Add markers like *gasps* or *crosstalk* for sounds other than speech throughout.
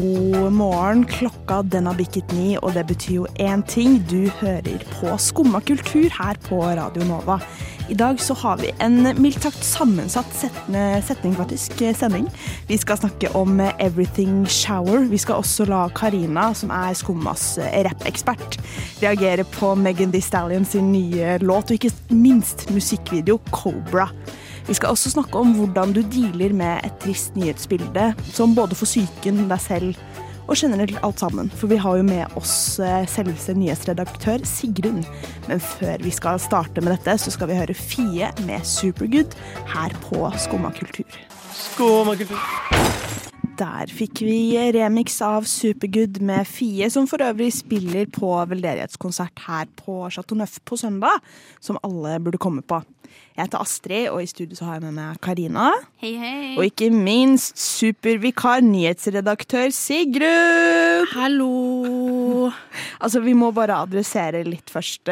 God morgen. Klokka den har bikket ni, og det betyr jo én ting. Du hører på Skumma kultur her på Radio Nova. I dag så har vi en mildt sagt sammensatt setne, setning, faktisk, eh, sending. Vi skal snakke om eh, Everything Shower. Vi skal også la Karina, som er Skummas eh, rappekspert, reagere på Megan Thee Stallion sin nye låt, og ikke minst musikkvideo Cobra. Vi skal også snakke om hvordan du dealer med et trist nyhetsbilde, som både for psyken, deg selv og generelt alt sammen. For vi har jo med oss eh, selveste nyhetsredaktør Sigrun. Men før vi skal starte med dette, så skal vi høre Fie med Supergood her på Skumma kultur. Der fikk vi remix av Supergood med Fie, som for øvrig spiller på veldedighetskonsert her på Chateau Neuf på søndag, som alle burde komme på. Jeg heter Astrid, og i studio så har jeg med meg Karina. Hei, hei. Og ikke minst supervikar, nyhetsredaktør Sigrun! Hallo! *laughs* Altså, Vi må bare adressere litt først.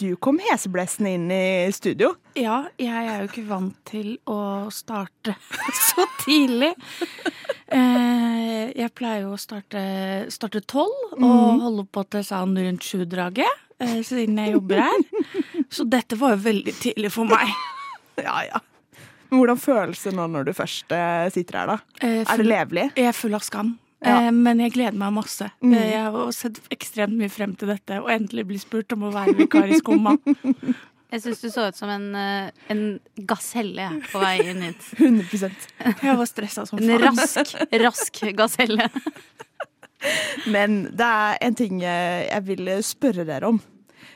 Du kom heseblesende inn i studio. Ja, jeg er jo ikke vant til å starte *laughs* så tidlig. Eh, jeg pleier jo å starte starte tolv og holde på til sånn rundt sju-draget, eh, siden jeg jobber her. Så dette var jo veldig tidlig for meg. *laughs* Ja, ja. Men hvordan føles det nå når du først eh, sitter her, da? Eh, Er det full- levelig? Jeg er full av skam. Ja. Eh, men jeg gleder meg masse. Eh, Jeg har sett ekstremt mye frem til dette, og endelig bli spurt om å være vikar i Skumma. *laughs* Jeg syns du så ut som en, eh, en gaselle på vei inn hit. *laughs* 100 Jeg var stressa som En rask, rask gaselle. Men det er en ting jeg vil spørre dere om.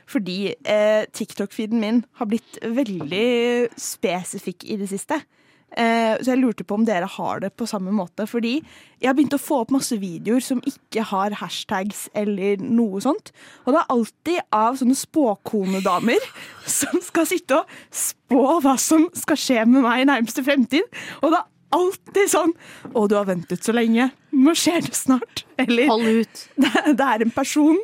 Fordi eh, TikTok-feeden min har blitt veldig spesifikk i det siste. Eh, så jeg lurte på om dere har det på samme måte. Fordi jeg har begynt å få opp masse videoer som ikke har hashtags eller noe sånt. Og det er alltid av sånne spåkonedamer *laughs* som skal sitte og spå hva som skal skje med meg i nærmeste fremtid. Og det er alltid sånn 'Å, du har ventet så lenge. Nå skjer det snart.' Eller ut. *laughs* det, er en person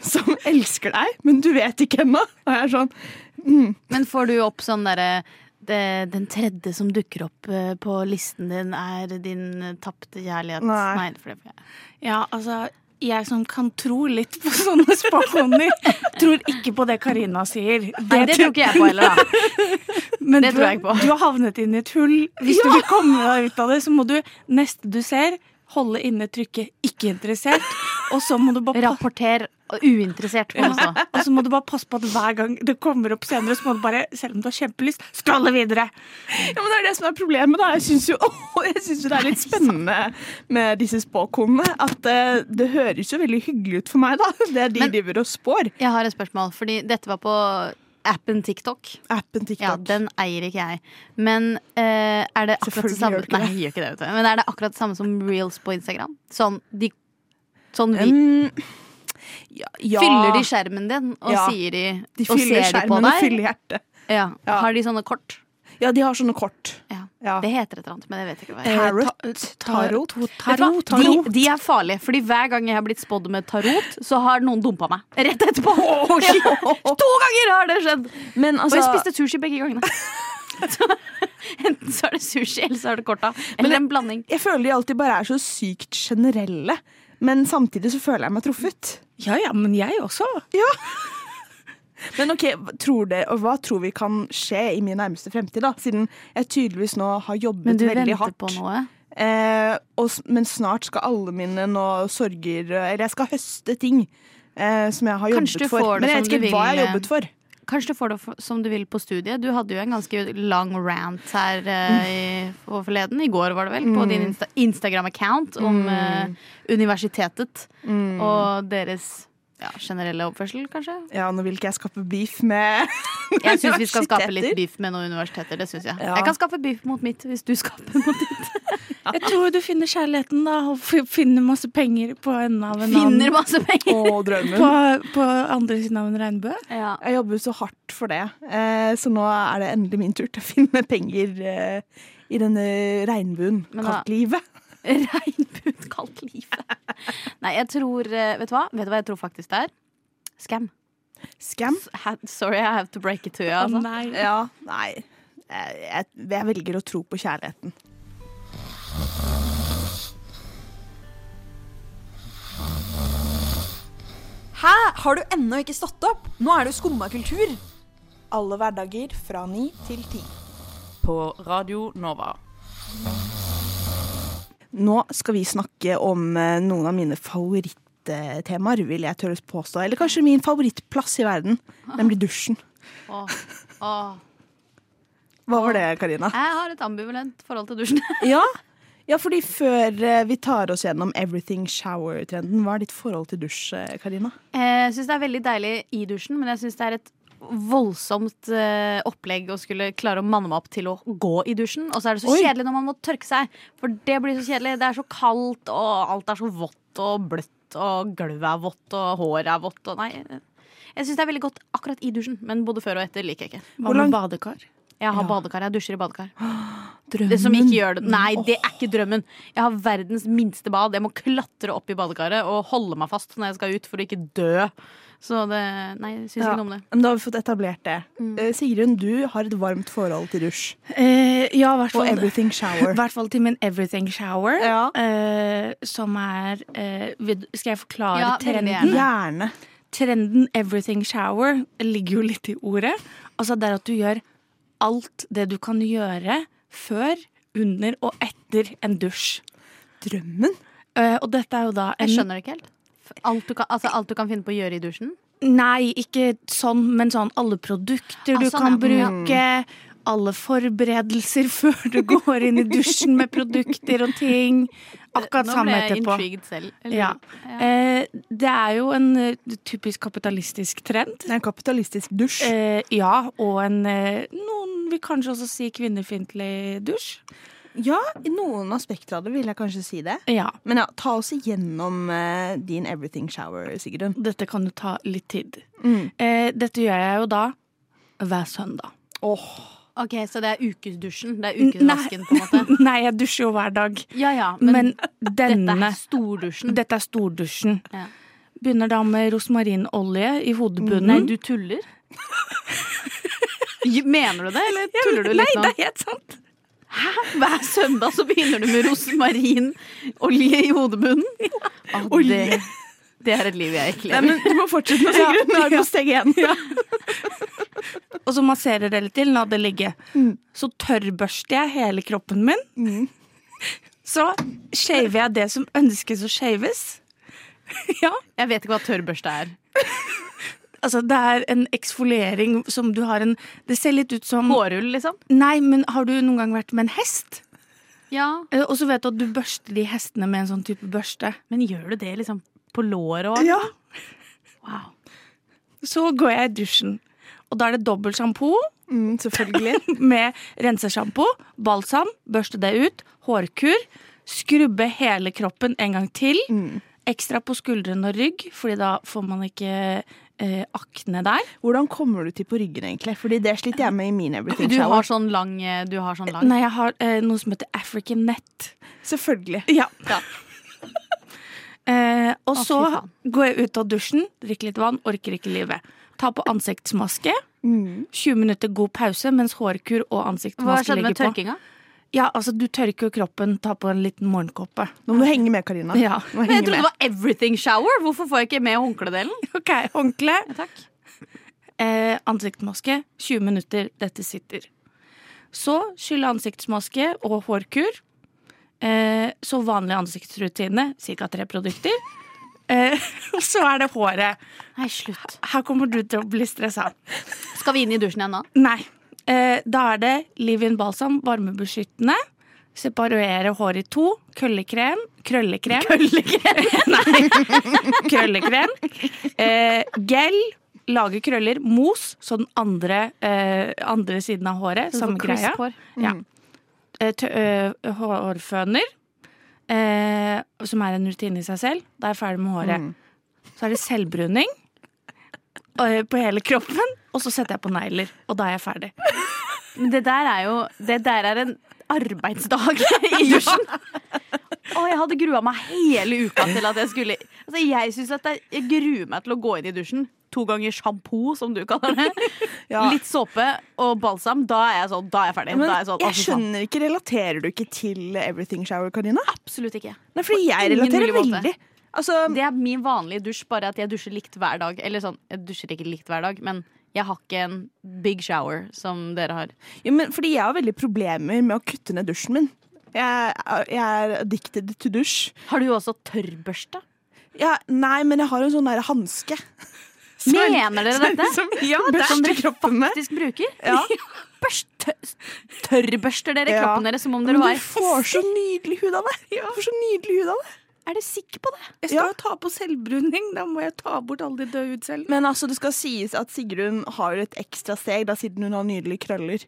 som elsker deg, men du vet ikke ennå. Og jeg er sånn Men får du opp sånn derre det, Den tredje som dukker opp eh, på listen din, er din tapte kjærlighet. Nei. det jeg. Ja, altså jeg som kan tro litt på sånne spåkoner, tror ikke på det Karina sier. Nei, det tror ikke jeg på heller, da. *laughs* Men det du, tror jeg ikke på. du har havnet inn i et hull. Hvis du vil komme deg ut av det, så må du neste du ser, holde inne trykket 'ikke interessert', og så må du bare Rapporter uinteressert på ja, og så må du bare passe på at hver gang det kommer opp senere, så må du bare, selv om du har kjempelyst, scrolle videre. Ja, men Det er det som er problemet. da. Jeg syns jo, *laughs* synes jo det er litt spennende med disse spåkonene. At eh, det høres jo veldig hyggelig ut for meg, da. *laughs* Det de Men- driver og spår. Jeg har et spørsmål, fordi dette var på appen TikTok. Appen TikTok. Ja, den eier ikke jeg. Men eh, er det akkurat det samme Nei, jeg gjør ikke det, vet du. Men er det akkurat det samme som reels på Instagram? Sånn, de, sånn vi, um, ja, ja. Fyller de skjermen din, og Ja. sier de, De Og fyller ser de på skjermen og fyller hjertet. Ja. Ja. Har de sånne kort? Ja, de har sånne kort. Ja. Ja. Det heter et eller annet, men jeg vet ikke hva det Eh, er. Tarot? Tarot? du hva? Tarot, tarot. De, de er farlige, fordi hver gang jeg har blitt spådd med tarot, så har noen dumpa meg. Rett etterpå. *laughs* to ganger har det skjedd! Men Og altså jeg spiste sushi begge gangene. *laughs* Så, enten så er det sushi, eller så er det korta. Eller en blanding. Jeg føler de alltid bare er så sykt generelle. Men samtidig så føler jeg meg truffet. Ja ja, men jeg også. Men ok, tror det, og hva tror vi kan skje i min nærmeste fremtid, da? Siden jeg tydeligvis nå har jobbet veldig hardt. Men du venter på noe? Eh, og, men snart skal alle mine nå sorger Eller jeg skal høste ting eh, som jeg har Kanskje jobbet for. Men jeg vet ikke hva jeg har jobbet for. Kanskje du får det som du vil på studiet. Du hadde jo en ganske lang rant her eh, i, forleden. I går, var det vel, på din Insta Instagram-account om eh, universitetet og deres ja, generelle oppførsel, kanskje. Ja, nå vil ikke jeg skape beef med *laughs* Jeg syns vi skal skape litt beef med noen universiteter. Det synes jeg. Ja. Jeg kan skape beef mot mitt hvis du skaper mot ditt. *laughs* Jeg tror du finner kjærligheten da, og finner masse penger på enden av en Finner annen. masse penger. Å, drømmen. På, på andre siden av en regnbue. Ja. Jeg jobber så hardt for det, eh, så nå er det endelig min tur til å finne penger eh, i denne regnbuen kattlivet. *laughs* Regnbuen kaldt livet. Nei, jeg tror eh, Vet du hva? Vet du hva jeg tror faktisk det er? Scam. Scam? Ha- Sorry, I have to break it to you. Altså. nei. Ja, nei. Jeg, jeg, jeg velger å tro på kjærligheten. Hæ? Har du ennå ikke stått opp? Nå er det jo skumma kultur. Alle hverdager fra ni til ti. På Radio Nova. Nå skal vi snakke om eh, noen av mine favorittemaer, vil jeg tørre påstå. Eller kanskje min favorittplass i verden, nemlig dusjen. Åh, åh. Hva var det, Karina? Jeg har et ambivalent forhold til dusjen. *laughs* Ja, ja fordi før eh, vi tar oss gjennom everything shower-trenden, hva er ditt forhold til dusj, eh, Karina? Jeg syns det er veldig deilig i dusjen, men jeg syns det er et voldsomt eh, opplegg å skulle klare å manne meg opp til å gå i dusjen. Og så er det så Oi. kjedelig når man må tørke seg, for det blir så kjedelig. Det er så kaldt, og alt er så vått og bløtt, og gulvet er vått, og håret er vått, og nei. Jeg syns det er veldig godt akkurat i dusjen, men både før og etter liker jeg ikke. Hva med badekar? Jeg har Ja. badekar, jeg dusjer i badekar. *gasps* Drømmen. Det som ikke gjør det Nei, det er ikke drømmen. Jeg har verdens minste bad. Jeg må klatre opp i badekaret og holde meg fast når jeg skal ut for å ikke dø. Så det Nei, jeg syns Ja. ikke noe om det. Men da har vi fått etablert det. Mm. Sigrun, du har et varmt forhold til dusj. Eh, ja, i hvert Og Everything Shower. *laughs* I hvert fall til min everything shower. Ja. Eh, som er eh, Skal jeg forklare Ja, trenden? Gjerne. Trenden everything shower ligger jo litt i ordet. Altså det er at du gjør alt det du kan gjøre før, under og etter en dusj. Drømmen. Eh, og dette er jo da en Jeg skjønner det ikke helt. Alt du, kan, altså, alt du kan finne på å gjøre i dusjen? Nei, ikke sånn, men sånn alle produkter Ah, du sånn, kan ja. bruke. Alle forberedelser *laughs* før du går inn i dusjen med produkter og ting. Akkurat samme etterpå. Nå ble jeg intrigued selv. Eller- Ja. Eh, det er jo en eh, typisk kapitalistisk trend. Det er en kapitalistisk dusj. Eh, ja, og en eh, Noen vil kanskje også si kvinnefiendtlig dusj. Ja, i noen aspekter av det vil jeg kanskje si det. Ja. Men ja, ta oss igjennom eh, din everything shower, Sigrun. Dette kan jo ta litt tid. Mm. Eh, dette gjør jeg jo da hver søndag. Åh, Ok, Så det er ukesdusjen? Det er ukesvasken, på en måte? *laughs* Nei, jeg dusjer jo hver dag. Ja ja, men, Men, dette er stordusjen. Dette er stordusjen. Ja. Begynner da med rosmarinolje i hodebunnen. Nei, du tuller? *laughs* Mener du det, eller tuller du litt Nei, det er helt sant! Hver søndag så begynner du med rosmarinolje i hodebunnen? Olje det, det er et liv jeg ikke Nei, lever. men du må fortsette med Sigrun. Nå er du på steg én. Og så masserer det litt til, la det ligge. Mm. Så tørrbørster jeg hele kroppen min. Så shaver jeg det som ønskes å shaves. *laughs* ja. Jeg vet ikke hva tørrbørste er. Altså, det er en eksfoliering som du har en Det ser litt ut som Hårrull, liksom? Nei, men har du noen gang vært med en hest? Ja. Eh, Og så vet du at du børster de hestene med en sånn type børste. Men gjør du det liksom på låret òg? Ja. Wow. Så går jeg i dusjen. Og da er det dobbel shampoo Mm, selvfølgelig. *laughs* med rensesjampo, balsam, børste det ut, hårkur, skrubbe hele kroppen en gang til. Ekstra på skuldrene og rygg, fordi da får man ikke eh, akne der. Hvordan kommer du til på ryggen, egentlig? Fordi det sliter jeg med i min everything Du shower. har sånn lang, eh, du har sånn lang. Nei, jeg har eh, noe som heter African net. Selvfølgelig. Ja. Ja. *laughs* Eh, og så går jeg ut av dusjen, drikker litt vann, orker ikke livet. Ta på ansiktsmaske. 20 minutter god pause mens hårkur og ansiktsmaske ligger på. Hva skjedde med tørkinga? på. Ja, altså Du tørker jo kroppen, ta på en liten morgenkåpe. Nå må du henge med, Karina. Ja. Men *laughs* jeg trodde det var everything shower. Hvorfor får jeg ikke med håndkledelen? *laughs* Ok, Håndkle, Ja, takk. eh, ansiktsmaske, 20 minutter, dette sitter. Så skylle ansiktsmaske og hårkur. Eh, så vanlig ansiktsrutine, ca. tre produkter. Eh, *laughs* og så er det håret. Nei, slutt. Her kommer du til å bli stressa. Skal vi inn i dusjen igjen nå? Nei. Eh, da er det Livin balsam, varmebeskyttende. Separere håret i to. Køllekrem. Krøllekrem. *laughs* Nei. Krøllekrem. Eh, gel. Lage krøller. Mos, så den andre, eh, andre siden av håret. Samme greia. Mm. Ja. Eh, eh, hårføner. Eh, som er en rutine i seg selv. Da er jeg ferdig med håret. Så er det selvbruning på hele kroppen. Og så setter jeg på negler, og da er jeg ferdig. Men det der er jo Det der er en arbeidsdag *laughs* i dusjen. Og jeg hadde grua meg hele uka til at jeg skulle Altså Jeg synes at jeg, jeg gruer meg til å gå inn i dusjen to ganger sjampo, som du kaller det, *laughs* Ja. litt såpe og balsam, da er jeg sånn, da er jeg ferdig. Men er jeg sånn, jeg skjønner ikke, relaterer du ikke til Everything Shower, Karina? Absolutt ikke. Nei, fordi jeg relaterer veldig. måte. Altså, Det er min vanlige dusj, bare at jeg dusjer likt hver dag. Eller sånn, jeg dusjer ikke likt hver dag, men jeg har ikke en big shower som dere har. ja, men fordi jeg har veldig problemer med å kutte ned dusjen min. Jeg, jeg er addicted to dusj. Har du også tørrbørste? Ja, nei, men jeg har en sånn der hanske. *laughs* Mener dere dette? Som, ja, Som børster dere kroppen faktisk bruker? Ja. *laughs* Børst, tørrbørster dere Ja. kroppen deres som om Men var *laughs* du får så nydelig hud av det. Du får så nydelig hud av det. Er du sikker på det? Jeg skal jo ta på selvbruning. Da må jeg ta bort alle de døde hudcellene. Men altså, det skal sies at Sigrun har et ekstra steg, da siden hun har nydelige krøller.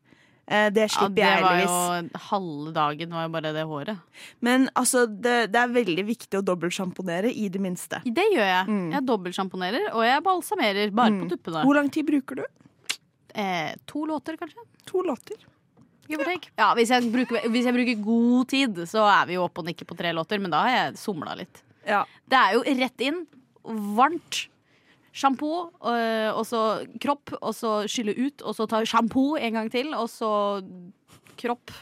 Eh, det Ja, det jeg var heldigvis. jo halve dagen var jo bare det håret. Men altså, det, det er veldig viktig å dobbeltsjamponere, i det minste. Det gjør jeg. Mm. Jeg dobbeltsjamponerer, og jeg balsamerer bare på tuppene. Hvor lang tid bruker du? Eh, to låter, kanskje? To låter. Ja, hvis jeg, bruker, hvis jeg bruker god tid, så er vi jo oppe og nikker på tre låter, men da har jeg somla litt. Ja. Det er jo rett inn, varmt. Sjampo, øh, og så kropp, og så skylle ut, og så ta sjampo en gang til, og så kropp.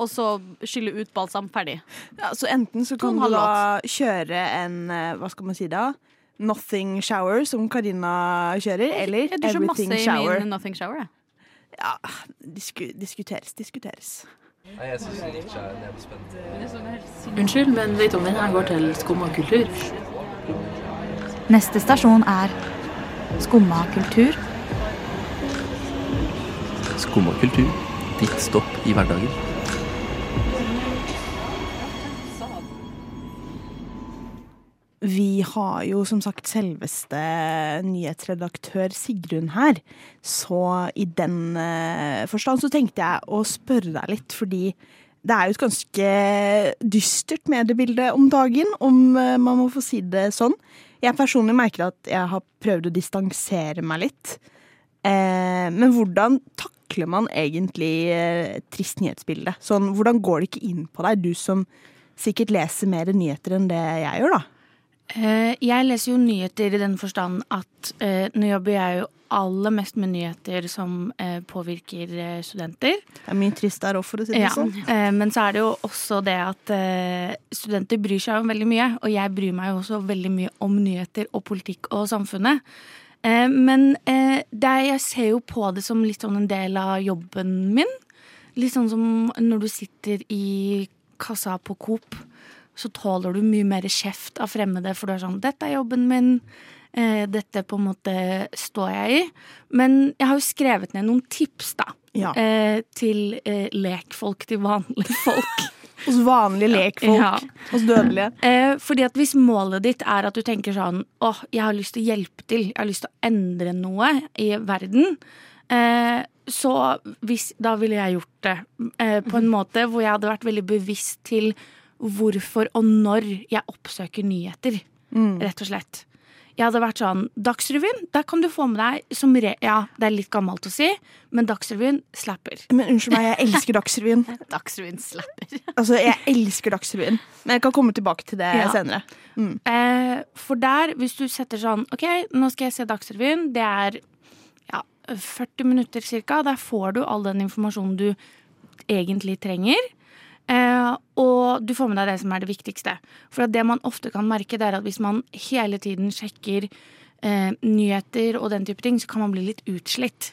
Og så skylle ut balsam. Ferdig. Ja, så enten så kan du da kjøre en eh, Hva skal man si da? Nothing shower, som Karina kjører, eller Jeg dusjer masse everything i shower. min nothing shower. Jeg. Ja, disku, diskuteres, diskuteres. Nei, jeg syns ikke er spent. Unnskyld, men vet om denne går til Skumma kultur? Neste stasjon er Skumma kultur. Skumma kultur. Ditt stopp i hverdagen. Vi har jo som sagt selveste nyhetsredaktør Sigrun her. Så i den eh, forstand så tenkte jeg å spørre deg litt, fordi det er jo et ganske dystert mediebilde om dagen, om eh, man må få si det sånn. Jeg personlig merker at jeg har prøvd å distansere meg litt. Eh, men hvordan takler man egentlig et trist nyhetsbilde? Sånn, hvordan går det ikke inn på deg, du som sikkert leser mer nyheter enn det jeg gjør, da? Eh, Jeg leser jo nyheter i den forstand at nå jobber jeg jo aller mest med nyheter som eh, påvirker eh, studenter. Det er mye trist der òg, for å si det Ja, sånn. Men så er det jo også det at studenter bryr seg om veldig mye. Og jeg bryr meg jo også veldig mye om nyheter og politikk og samfunnet. Men jeg ser jo på det som litt sånn en del av jobben min. Litt sånn som når du sitter i kassa på Coop, så tåler du mye mer kjeft av fremmede, for du er sånn 'Dette er jobben min'. Eh, dette på en måte står jeg i. Men jeg har jo skrevet ned noen tips, da. Ja. Eh, til eh, lekfolk, til vanlige folk. *laughs* Hos vanlige lekfolk. Ja. Hos dødelige. Eh, fordi at hvis målet ditt er at du tenker sånn åh, jeg har lyst til å hjelpe til, jeg har lyst til å endre noe i verden, eh, så hvis, da ville jeg gjort det eh, på en måte hvor jeg hadde vært veldig bevisst til hvorfor og når jeg oppsøker nyheter, rett og slett. Jeg hadde vært sånn Dagsrevyen, der kan du få med deg som re Ja, det er litt gammelt å si, men Dagsrevyen slapper. Men unnskyld meg, jeg elsker Dagsrevyen. *laughs* Dagsrevyen slapper. Altså, jeg elsker Dagsrevyen. Men jeg kan komme tilbake til det Ja. senere. Eh, for der, hvis du setter sånn OK, nå skal jeg se Dagsrevyen. Det er ja, 40 minutter cirka. Der får du all den informasjonen du egentlig trenger. Eh, og du får med deg det som er det viktigste. For at det man ofte kan merke, det er at hvis man hele tiden sjekker eh, nyheter og den type ting, så kan man bli litt utslitt.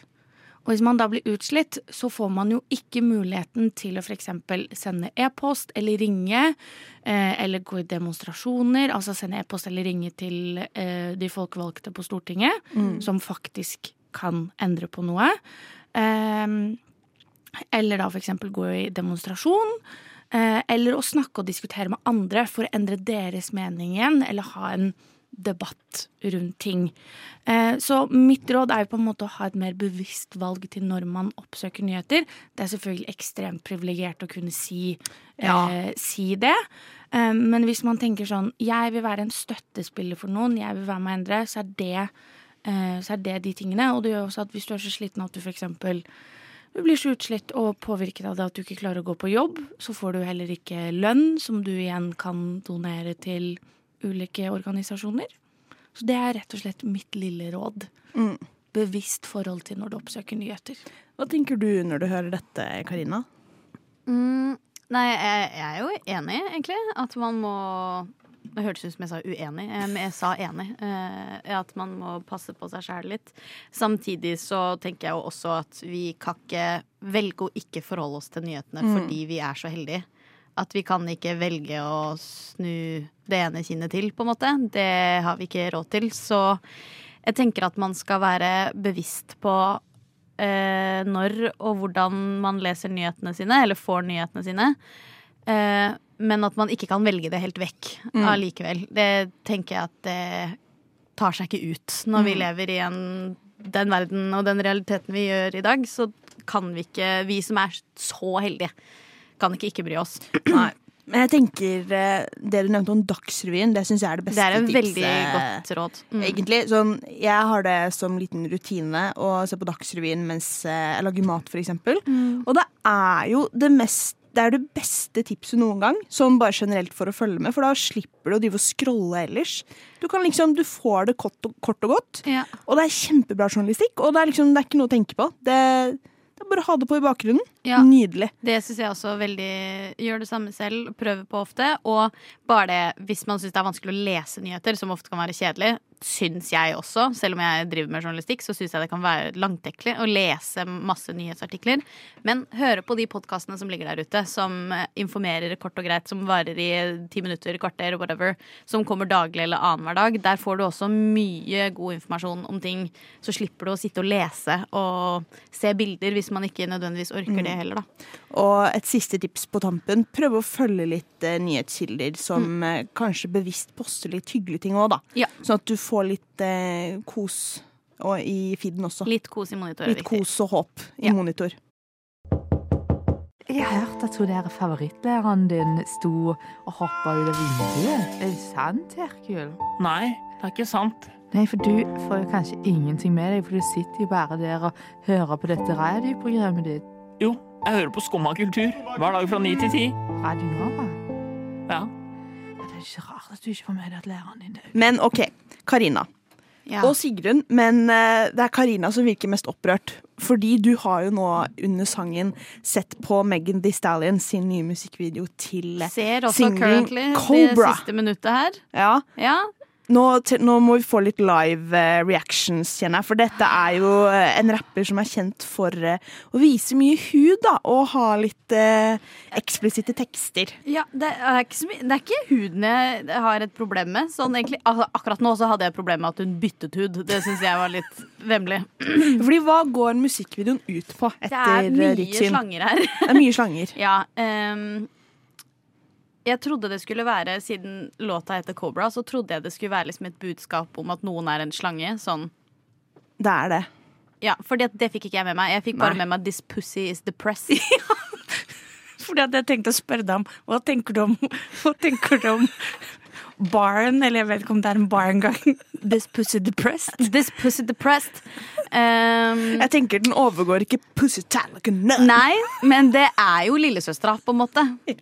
Og hvis man da blir utslitt, så får man jo ikke muligheten til å f.eks. sende e-post eller ringe, eh, eller gå i demonstrasjoner. Altså sende e-post eller ringe til eh, de folkevalgte på Stortinget, som faktisk kan endre på noe. Eh, eller da f.eks. gå i demonstrasjon. Eh, eller å snakke og diskutere med andre for å endre deres mening igjen, eller ha en debatt rundt ting. Eh, så mitt råd er jo på en måte å ha et mer bevisst valg til når man oppsøker nyheter. Det er selvfølgelig ekstremt privilegert å kunne si, eh, si det. Eh, men hvis man tenker sånn Jeg vil være en støttespiller for noen, jeg vil være med å endre, så er det, eh, så er det de tingene. Og det gjør også at hvis du er så sliten at du for eksempel du blir så utslitt og påvirket av det at du ikke klarer å gå på jobb. Så får du heller ikke lønn, som du igjen kan donere til ulike organisasjoner. Så det er rett og slett mitt lille råd. Mm. Bevisst forhold til når du oppsøker nyheter. Hva tenker du når du hører dette, Karina? Mm, nei, jeg, jeg er jo enig, egentlig. At man må Det hørtes ut som jeg sa uenig, eh, men jeg sa enig. Eh, At man må passe på seg sjæl litt. Samtidig så tenker jeg jo også at vi kan ikke velge å ikke forholde oss til nyhetene Mm. fordi vi er så heldige. At vi kan ikke velge å snu det ene kinnet til, på en måte. Det har vi ikke råd til. Så jeg tenker at man skal være bevisst på eh, når og hvordan man leser nyhetene sine, eller får nyhetene sine. Eh, men at man ikke kan velge det helt vekk Mm. allikevel. Det tenker jeg at det tar seg ikke ut når vi Mm. lever i en, den verden og den realiteten vi gjør i dag. Så kan vi ikke, vi som er så heldige, kan ikke ikke bry oss. *clears throat* Nei. Men jeg tenker eh, det du nevnte om Dagsrevyen, det syns jeg er det beste Det er en veldig godt råd. Mm. Egentlig, sånn, Jeg har det som liten rutine å se på Dagsrevyen mens eh, jeg lager mat, f.eks. Mm. Og det er jo det mest det er det beste tipset noen gang, sånn bare generelt for å følge med. For da slipper du å drive og scrolle ellers. Du kan liksom, du får det kort og, kort og godt, Ja. og det er kjempebra journalistikk. Og det er liksom, det er ikke noe å tenke på. Det, det er bare å ha det på i bakgrunnen. Ja. Nydelig. Det syns jeg også veldig Gjør det samme selv, prøver på ofte. Og bare det, hvis man syns det er vanskelig å lese nyheter, som ofte kan være kjedelig, syns jeg også, selv om jeg driver med journalistikk, så syns jeg det kan være langtekkelig å lese masse nyhetsartikler. Men høre på de podkastene som ligger der ute, som eh, informerer kort og greit, som varer i ti minutter, kvarter, whatever, som kommer daglig eller annenhver dag. Der får du også mye god informasjon om ting. Så slipper du å sitte og lese og se bilder hvis man ikke nødvendigvis orker det heller, da. Og et siste tips på tampen. Prøve å følge litt eh, nyhetskilder som mm. kanskje bevisst poster litt hyggelige ting òg, da. Ja. Sånn at du får litt eh, kos og i feeden også. Litt kos i monitor. Litt kos og håp i Ja. monitor. Jeg hørte at hun der favorittlæreren din sto og hoppa ut av vinduet. Er det sant, Herkul? Nei, det er ikke sant. Nei, for du får jo kanskje ingenting med deg, for du sitter jo bare der og hører på dette radioprogrammet ditt. Jo, jeg hører på Skumma kultur hver dag fra ni til ti. Radio Nova. Ja. Er ikke rart at du ikke får med deg at læreren din dør. Men OK, Karina. Ja. Og Sigrun, men eh, det er Karina som virker mest opprørt. Fordi du har jo nå under sangen sett på Megan Thee Stallion sin nye musikkvideo til eh, Ser også currently Cobra. det siste minuttet her. Ja. Ja. Nå, nå må vi få litt live eh, reactions, kjenner jeg. For dette er jo eh, en rapper som er kjent for eh, å vise mye hud, da. Og ha litt eh, eksplisitte tekster. Ja, det er, ikke så det er ikke huden jeg har et problem med. Sånn egentlig, altså, akkurat nå så hadde jeg et problem med at hun byttet hud. Det syns jeg var litt vemmelig. *clears throat* Fordi hva går musikkvideoen ut på Etter Det er mye slanger her. Det er mye slanger. *laughs* Ja, ehm, jeg trodde det skulle være, siden låta heter Cobra, så trodde jeg det skulle være liksom et budskap om at noen er en slange. Sånn. Det er det. Ja, for det, det fikk ikke jeg med meg. Jeg fikk bare Nei. med meg 'This pussy is depressed'. *laughs* Fordi at jeg tenkte å spørre deg om hva tenker du om, hva tenker du om baren, eller jeg vet ikke om det er en bar engang. *laughs* This pussy depressed. This pussy depressed. Um, Jeg tenker den overgår ikke Pussy Like. Nei, men det er jo lillesøstera, på en måte. *laughs*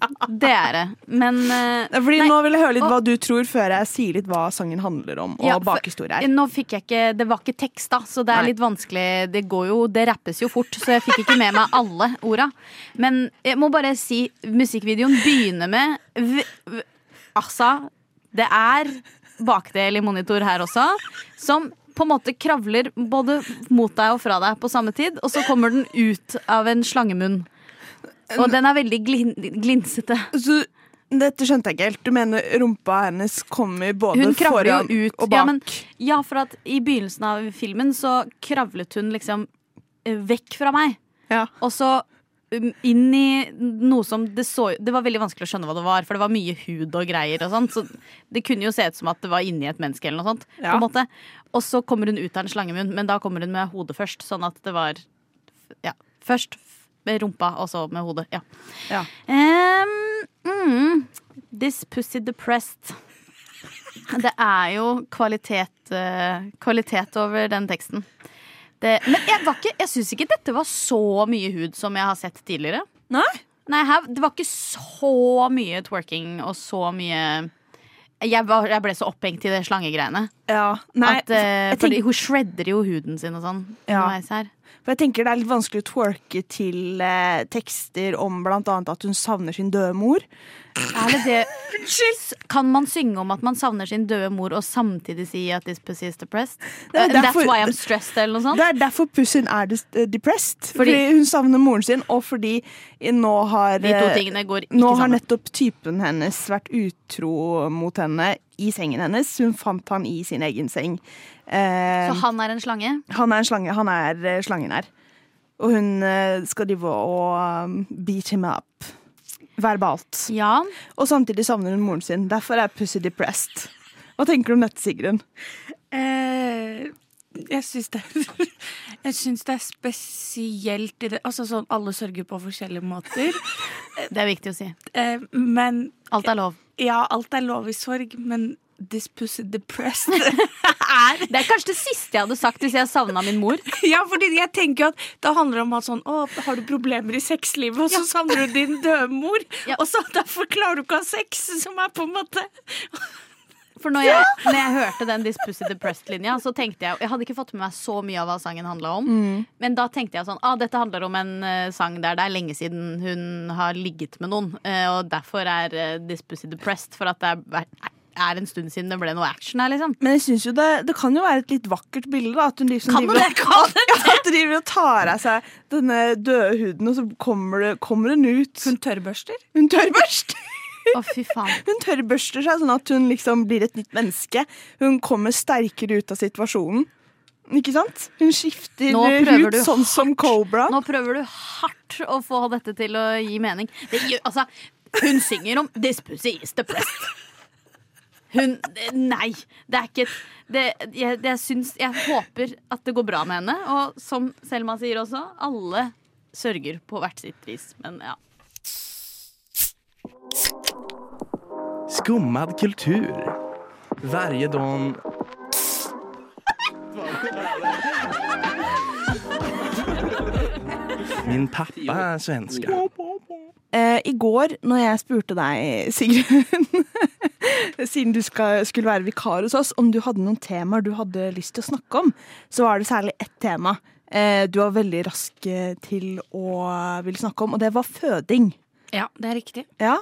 Det er det. Men uh, Fordi nei, Nå vil jeg høre litt og- hva du tror, før jeg sier litt hva sangen handler om. Og Ja, bakhistorie her. Nå fikk jeg ikke, Det var ikke tekst, da, så det er Nei. litt vanskelig. Det går jo, det rappes jo fort, så jeg fikk ikke med meg alle orda. Men jeg må bare si, musikkvideoen begynner med v, v, Altså, det er bakdel i monitor her også, som på en måte kravler både mot deg og fra deg på samme tid, og så kommer den ut av en slangemunn. Og den er veldig glin, glinsete. Så dette skjønte jeg ikke helt. Du mener rumpa hennes kommer både foran ut. og bak? Ja, men, ja, for at i begynnelsen av filmen så kravlet hun liksom eh, vekk fra meg. Og så inn i noe som det så Det var veldig vanskelig å skjønne hva det var, for det var mye hud og greier og sånt. Så det kunne jo se ut som at det var inni et menneske eller noe sånt. Ja. På en måte. Og så kommer hun ut av en slangemunn, men da kommer hun med hodet først. Sånn at det var Ja. Først med rumpa, og så med hodet. Ja. Ja. Um, mm, this pussy depressed. Det er jo kvalitet, eh, kvalitet over den teksten. Det, men jeg, var ikke- jeg syns ikke dette var så mye hud som jeg har sett tidligere. Nei? Nei, her, Det var ikke så mye twerking og så mye jeg, var, jeg ble så opphengt i det slangegreiene. Ja, nei, at, eh, jeg fordi tenk- hun shredder jo huden sin og sånn. Ja. underveis her. For jeg tenker Det er litt vanskelig å twerke til eh, tekster om bl.a. at hun savner sin døde mor. Er det det Kan man synge om at man savner sin døde mor og samtidig si at this pussy is depressed? Det er Uh, That's why I'm stressed, eller noe sånt? Det er derfor pussyen er eh, depressed. Fordi, Fordi- hun savner moren sin, og fordi nå har eh, Nå har nettopp typen hennes vært utro mot henne i sengen hennes. Hun fant han i sin egen seng. Eh, Så han er en slange? han er en slange. Han er eh, slangen her. Og hun eh, skal drive og um, beat him up. Verbalt. Ja. Og samtidig savner hun moren sin. Derfor er Pussy depressed. Hva tenker du om dette, Sigrun? Eh, jeg syns det *laughs* det er spesielt i det Altså sånn alle sørger på forskjellige måter. *laughs* Det er viktig å si. Eh, men Alt er lov. Ja, alt er lov i sorg, men this pussy depressed *laughs* er Det er kanskje det siste jeg hadde sagt hvis jeg savna min mor. Ja, fordi jeg tenker at det handler om at sånn Å, har du problemer i sexlivet, og så savner du din døde mor, og så derfor klarer du ikke å ha sex, som er på en måte For når jeg, når jeg hørte den This Pussy Depressed-linja, så tenkte jeg Jeg hadde ikke fått med meg så mye av hva sangen handla om. Mm. Men da tenkte jeg sånn ah, dette handler om en uh, sang der det er lenge siden hun har ligget med noen. uh, og derfor er uh, This Pussy Depressed. For at det er, er en stund siden det ble noe action her, liksom. Men jeg synes jo det, det kan jo være et litt vakkert bilde. da At hun liksom Kan driver, det? Kan det *laughs* at hun driver og tar av seg denne døde huden, og så kommer, det, kommer hun ut. Hun tørrbørster? Hun tørrbørster! Å, fy faen. *laughs* Hun tørrbørster seg sånn at hun liksom blir et nytt menneske. Hun kommer sterkere ut av situasjonen. Ikke sant? Hun skifter ut sånn hardt. som Cobra. Nå prøver du hardt å få dette til å gi mening. Det gjør, altså, hun synger om 'This pussy is depressed'. Hun Nei, det er ikke det, jeg, det, jeg, syns, jeg håper at det går bra med henne. Og som Selma sier også, alle sørger på hvert sitt vis. Men ja. Skummad kultur. Varje dag... Min pappa er svenske. Eh, I går, når jeg spurte deg, Sigrun, *laughs* siden du skal, skulle være vikar hos oss, om du hadde noen temaer du hadde lyst til å snakke om, så var det særlig ett tema eh, du var veldig rask til å ville snakke om, og det var føding. Ja, det er riktig. Ja?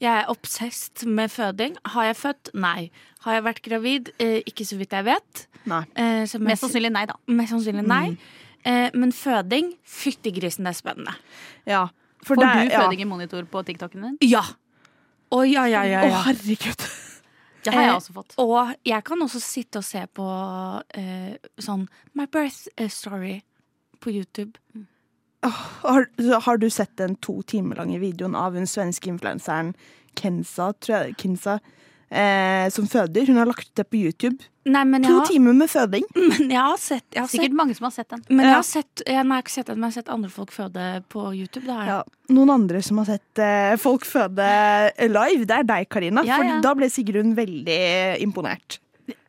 Jeg er obsessed med føding. Har jeg født? Nei. Har jeg vært gravid? Eh, ikke så vidt jeg vet. Nei. Eh, så Mest sannsynlig nei, da. Mest sannsynlig nei. Eh, men føding, fytti grisen, det er spennende. Ja. Får det du du ja. føding i monitor på TikToken din? Ja. Å, ja, ja, ja. Å, herregud. Det har jeg Eh, også fått. Og jeg kan også sitte og se på eh, sånn My Birth eh, Story på YouTube. Har, har du sett den to timer lange videoen av den svenske influenseren Kenza, tror jeg, Kinza, eh, som føder? Hun har lagt ut det på YouTube. Nei, men To har, timer med føding. *laughs* men jeg har sett, jeg har Sikkert sett mange som har sett den. Men jeg har sett jeg, nei, jeg har ikke sett den, men jeg har sett andre folk føde på YouTube. Det har jeg. Ja, noen andre som har sett eh, folk føde live, det er deg, Karina. Ja, For ja. da ble Sigrun veldig imponert.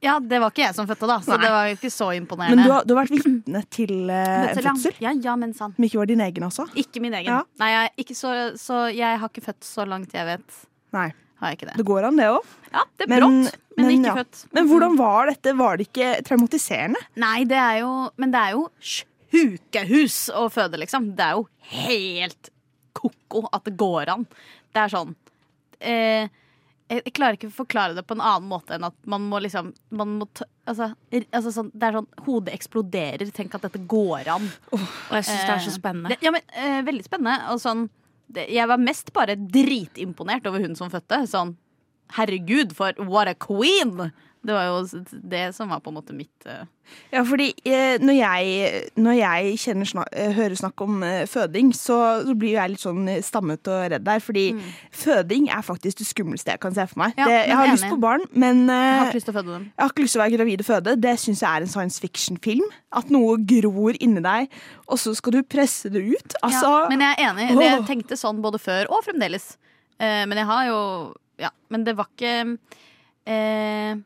Ja, det var ikke jeg som fødte, da, så Nei. det var jo ikke så Men imponerende. du har, du har vært vitne *clears throat* til eh, en Fødsel, ja. Ja, men sant. Men ikke var din egen, altså? Ikke min egen. Ja. Nei, jeg, ikke så, så jeg har ikke født så langt jeg vet. Nei. Har jeg ikke det. Det går an, det òg. Ja, det er brått, men, ikke ja. født. Men hvordan var dette? Var det ikke traumatiserende? Nei, det er jo Men det er jo sjukehus å føde, liksom. Det er jo helt ko-ko at det går an. Det er sånn eh, jeg, jeg klarer ikke å forklare det på en annen måte enn at man må liksom man må altså, altså sånn, Det er sånn Hodet eksploderer. Tenk at dette går an. Og jeg syns det er så Eh, spennende. Det, ja, men eh, Veldig spennende. Og sånn det, Jeg var mest bare dritimponert over hun som fødte. Sånn herregud, for what a queen! Det var jo det som var på en måte mitt uh... Ja, fordi eh, når jeg, når jeg snak, eh, hører snakk om eh, føding, så, så blir jeg litt sånn eh, stammet og redd der. Fordi føding er faktisk det skumleste jeg kan se for meg. Mm. Ja, det, jeg har lyst på barn, men eh, Jeg har ikke lyst til å føde dem. jeg har ikke lyst til å være gravid og føde. Det syns jeg er en science fiction-film. At noe gror inni deg, og så skal du presse det ut. Altså, ja, men jeg er enig. Åh. jeg tenkte sånn både før og fremdeles. Men jeg har jo Ja, men det var ikke eh,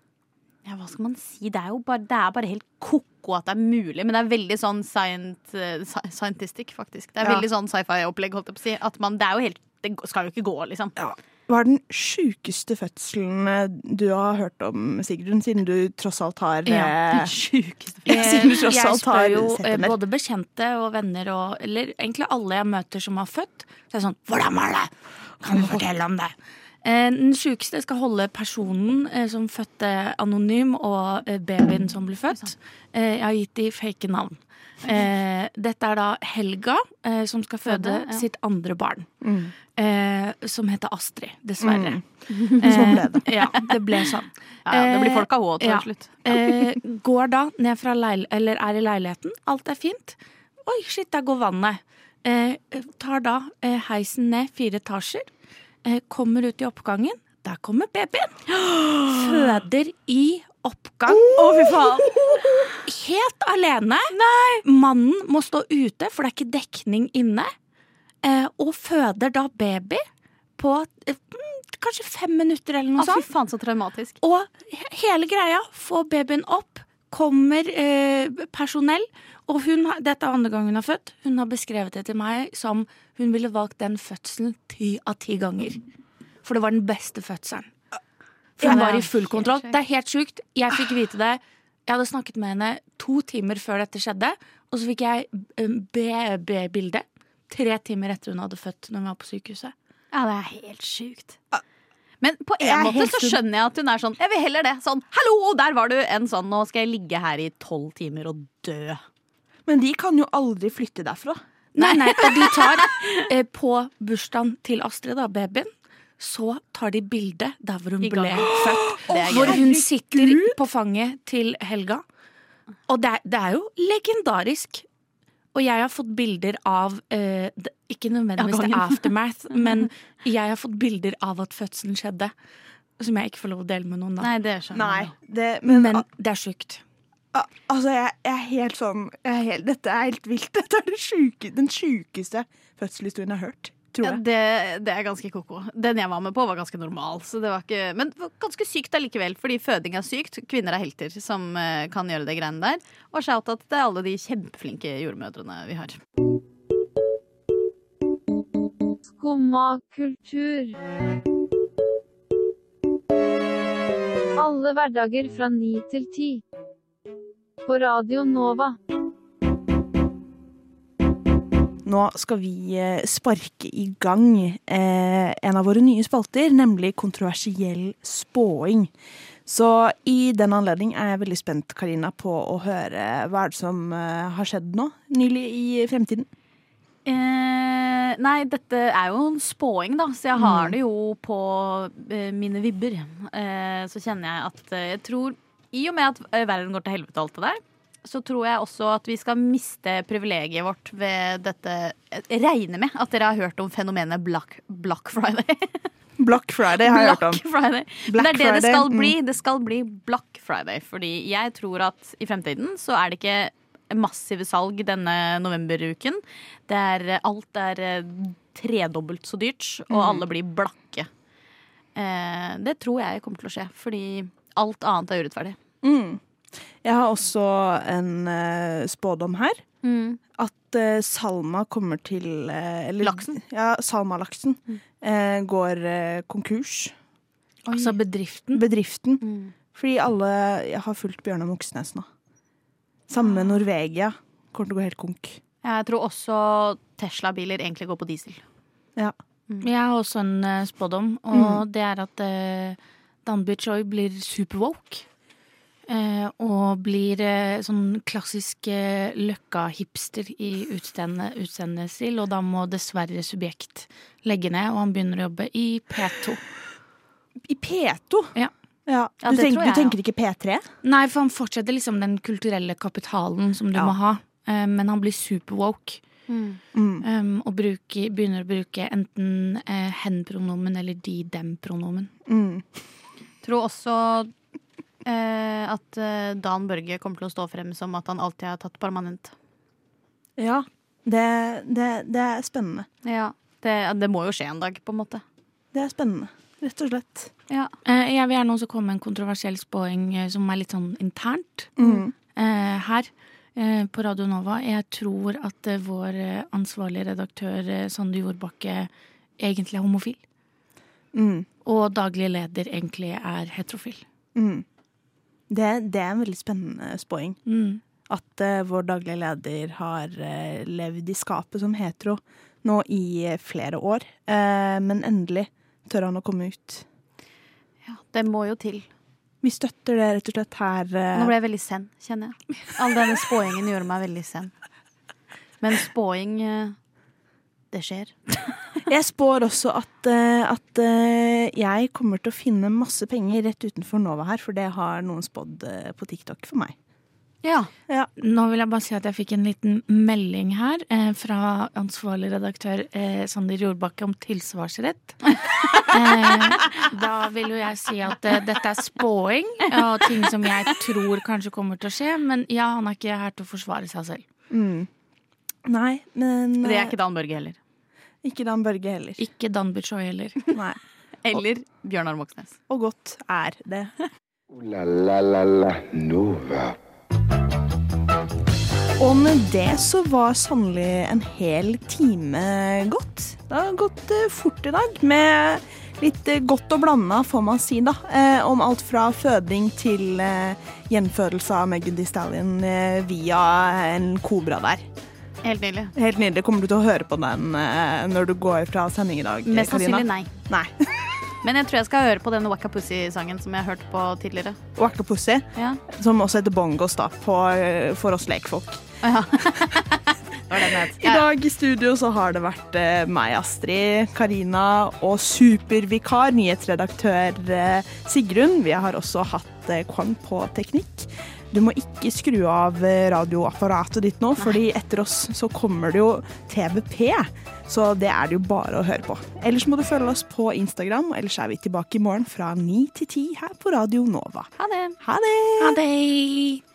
Ja, hva skal man si? Det er jo bare, det er bare helt ko-ko at det er mulig. Men det er veldig sånn scient, scientistic, faktisk. Det er Ja. veldig sånn sci-fi-opplegg, holdt jeg på å si. At man, det er jo helt Det skal jo ikke gå, liksom. Ja. Hva er den sjukeste fødselen eh, du har hørt om, Sigrun, siden du tross alt har Ja, eh, Den sjukeste *laughs* fødselen. siden du tross jeg alt har spør jo eh, både bekjente og venner og Eller egentlig alle jeg møter som har født. Så er det sånn Hvordan var det? Kan du fortelle om det? Eh, Den sjukeste skal holde personen eh, som fødte anonym, og eh, babyen som ble født. Jeg har gitt de fake navn. Dette er da Helga, som skal føde ja. sitt andre barn. Mm. Som heter Astrid, dessverre. Mm. *laughs* Sånn ble det. Ja, det ble sånn. *laughs* Ja, det blir folk av H til ja. slutt. *laughs* Går da ned fra eller er i leiligheten. Alt er fint. Oi, shit, der går vannet. Tar da heisen ned fire etasjer. Eh, kommer ut i oppgangen. Der kommer babyen. Føder i oppgang. Å, fy faen! Helt alene. Mannen må stå ute, for det er ikke dekning inne. Eh, og føder da baby på eh, mm, kanskje fem minutter eller noe Å, fy faen, så traumatisk. Og hele greia, få babyen opp, kommer eh, personell. Og hun, dette er andre gang hun har født. Hun har beskrevet det til meg som hun ville valgt den fødselen ti av ti ganger. For det var den beste fødselen. For hun var i full kontroll. Det er helt sjukt. Jeg fikk vite det. Jeg hadde snakket med henne to timer før dette skjedde. Og så fikk jeg eh, BB-bilde tre timer etter hun hadde født når hun var på sykehuset. Ja, det er helt sjukt. Men på en måte så skjønner jeg at hun er sånn Jeg vil heller det. Sånn hallo, der var du! Enn sånn nå skal jeg ligge her i tolv timer og dø. Men de kan jo aldri flytte derfra. Nei, nei, og de *laughs* tar eh, på bursdagen til Astrid, da, babyen, så tar de bilde der hvor hun I ble gang. født. *gasps* Det Hvor hun sitter på fanget til Helga. Og det er, det er jo legendarisk. Og jeg har fått bilder av eh, Ikke nødvendigvis til aftermath, *laughs* men jeg har fått bilder av at fødselen skjedde. Som jeg ikke får lov å dele med noen, da. Nei, det skjønner Nei, jeg. det, men, Men det er sjukt. al- altså, jeg, jeg er helt sånn jeg er helt, Dette er helt vilt. *laughs* Dette er det sjuke, den sjukeste fødselshistorien jeg har hørt, tror Ja, det, det er ganske ko-ko. Den jeg var med på, var ganske normal. Så det var ikke, men ganske sykt allikevel, fordi føding er sykt. Kvinner er helter som eh, kan gjøre det greiene der. Og shout-out til alle de kjempeflinke jordmødrene vi har. Skumma kultur. Alle hverdager fra ni til ti. På Radio Nova. Nå skal vi eh, sparke i gang eh, en av våre nye spalter, nemlig kontroversiell spåing. Så i den anledning er jeg veldig spent, Karina, på å høre hva som eh, har skjedd nå, nylig i fremtiden. Eh, nei, dette er jo en spåing, da, så jeg har Mm. det jo på eh, mine vibber. Eh, så kjenner jeg at eh, jeg tror I og med at eh, verden går til helvete og alt det der, så tror jeg også at vi skal miste privilegiet vårt ved dette Jeg regner med at dere har hørt om fenomenet Black, Black Friday. *laughs* Black Friday har jeg hørt om. Black Friday. Men Black det er det det Friday, skal mm. bli. Det skal bli Black Friday. Fordi jeg tror at i fremtiden så er det ikke massive salg denne novemberuken. Er, alt er eh, tredobbelt så dyrt, og Mm. alle blir blakke. Eh, det tror jeg kommer til å skje, fordi alt annet er urettferdig. Mm. Jeg har også en uh, spådom her. At uh, Salma kommer til uh, eller, Laksen? Ja, Salma-laksen eh, går eh, konkurs. Altså bedriften? Bedriften. Fordi alle har fulgt Bjørnar Moxnes nå. Samme med Norvegia. Kommer til å gå helt konk. Jeg tror også Tesla-biler egentlig går på diesel. Ja. Jeg har også en eh, spådom, og det er at uh, Danby Choi blir superwoke. Uh, og blir uh, sånn klassisk uh, løkka-hipster i utseende- utseendestil. Og da må dessverre Subjekt legge ned, og han begynner å jobbe i P2. I P2? Ja. Ja, Ja, du, det tenker, tror du tenker ikke P3? Nei, for han fortsetter liksom den kulturelle kapitalen som du Ja. må ha. Eh, men han blir superwoke. Mm. Um, og bruker, begynner å bruke enten eh, hen-pronomen eller de-dem-pronomen. Mm. Tror også eh, at eh, Dan Børge kommer til å stå frem som at han alltid har tatt permanent. Ja. Det, det, det er spennende. Ja, det, det må jo skje en dag, på en måte. Det er spennende. Rett og slett. Ja. Eh, jeg vil gjerne også komme med en kontroversiell spåing eh, som er litt sånn internt Mm. eh, her på Radio Nova. Jeg tror at vår ansvarlige redaktør Sande Jordbakke egentlig er homofil. Mm. Og daglig leder egentlig er heterofil. Mm. Det, det er en veldig spennende spåing. Mm. At uh, vår daglige leder har uh, levd i skapet som hetero nå i flere år. Men endelig tør han å komme ut. Ja, det må jo til. Vi støtter det rett og slett her. eh, Nå ble jeg veldig sen, kjenner jeg. All denne spåingen gjorde meg veldig sen. Men spåing eh, Det skjer. *laughs* Jeg spår også at, eh, at jeg kommer til å finne masse penger rett utenfor Nova her, for det har noen spådd på TikTok for meg. Ja. Nå vil jeg bare si at jeg fikk en liten melding her eh, fra ansvarlig redaktør eh, Sander Jordbakke om tilsvarsrett. *laughs* eh, da vil jo jeg si at eh, dette er spåing og ting som jeg tror kanskje kommer til å skje, men ja, han er ikke her til å forsvare seg selv. Mm. Nei, men Det er eh, ikke Dan Børge heller. ikke Dan Børge heller. Ikke Dan Buchoy heller. *laughs* Nei. Eller Bjørnar Moxnes. Og godt er det. Uh, la la la la Nova. Og med det så var sannelig en hel time gått. Det har gått eh, fort i dag, med litt eh, godt og blanda, får man si, da. Eh, om alt fra føding til eh, gjenfødelse av Megan Thee Stallion eh, via en kobra der. Helt nydelig. Helt nydelig. Kommer du til å høre på den eh, når du går fra sending i dag? Mest sannsynlig nei. Nei. *laughs* Men jeg tror jeg skal høre på den Wacka Pussy-sangen som jeg hørte på tidligere. Wacka Pussy, Ja. som også heter bongos da, på, eh, for oss lekfolk. Ja. *laughs* I dag i studio så har det vært eh, meg, Astrid, Karina og supervikar, nyhetsredaktør eh, Sigrun. Vi har også hatt eh, Kwang på teknikk. Du må ikke skru av eh, radioapparatet ditt nå, fordi etter oss så kommer det jo TVP. Så det er det jo bare å høre på. Ellers må du følge oss på Instagram, ellers er vi tilbake i morgen fra ni til ti her på Radio Nova. Ha det. Ha det! Ha det!